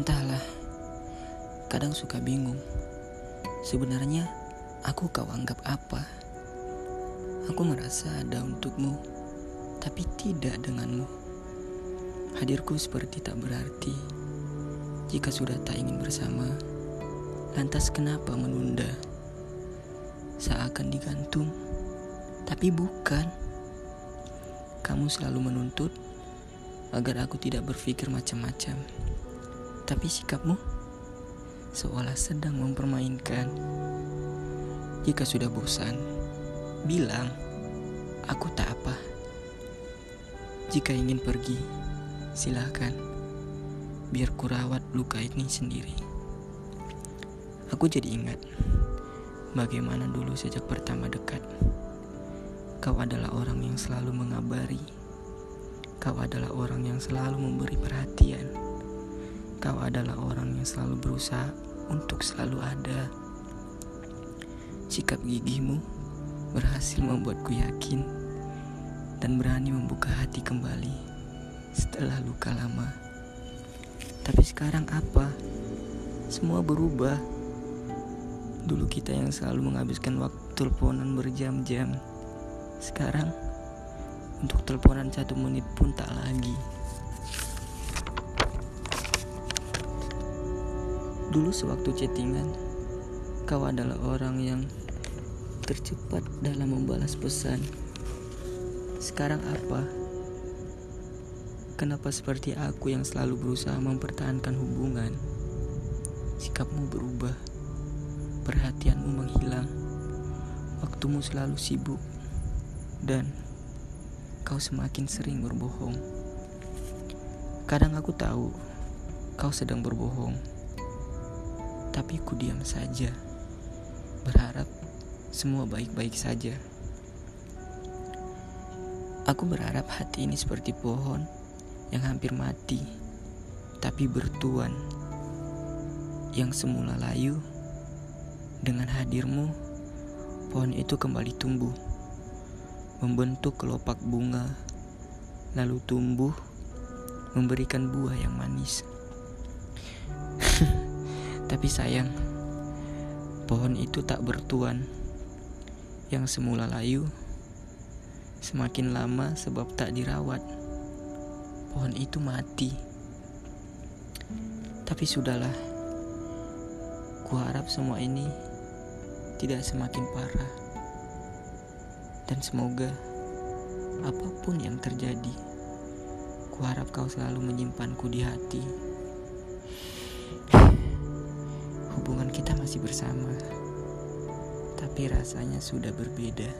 Entahlah, kadang suka bingung. Sebenarnya aku kau anggap apa? Aku merasa ada untukmu, tapi tidak denganmu. Hadirku seperti tak berarti. Jika sudah tak ingin bersama, lantas kenapa menunda? Seakan digantung, tapi bukan. Kamu selalu menuntut agar aku tidak berpikir macam-macam. Tapi sikapmu seolah sedang mempermainkan. Jika sudah bosan, bilang, aku tak apa. Jika ingin pergi, silahkan. Biar kurawat luka ini sendiri. Aku jadi ingat bagaimana dulu sejak pertama dekat. Kau adalah orang yang selalu mengabari. Kau adalah orang yang selalu memberi perhatian. Kau adalah orang yang selalu berusaha untuk selalu ada. Sikap gigimu berhasil membuatku yakin dan berani membuka hati kembali setelah luka lama. Tapi sekarang apa? Semua berubah. Dulu kita yang selalu menghabiskan waktu teleponan berjam-jam. Sekarang untuk teleponan satu menit pun tak lagi. Dulu sewaktu chattingan, kau adalah orang yang tercepat dalam membalas pesan. Sekarang apa? Kenapa seperti aku yang selalu berusaha mempertahankan hubungan? Sikapmu berubah, perhatianmu menghilang, waktumu selalu sibuk, dan kau semakin sering berbohong. Kadang aku tahu kau sedang berbohong, tapi ku diam saja, berharap semua baik-baik saja. Aku berharap hati ini seperti pohon yang hampir mati, tapi bertuan. Yang semula layu, dengan hadirmu, pohon itu kembali tumbuh, membentuk kelopak bunga, lalu tumbuh, memberikan buah yang manis. tapi sayang, pohon itu tak bertuan. Yang semula layu, semakin lama sebab tak dirawat pohon itu mati. Tapi sudahlah, kuharap semua ini tidak semakin parah. Dan semoga apa pun yang terjadi, kuharap kau selalu menyimpanku di hati. Hubungan kita masih bersama, tapi rasanya sudah berbeda.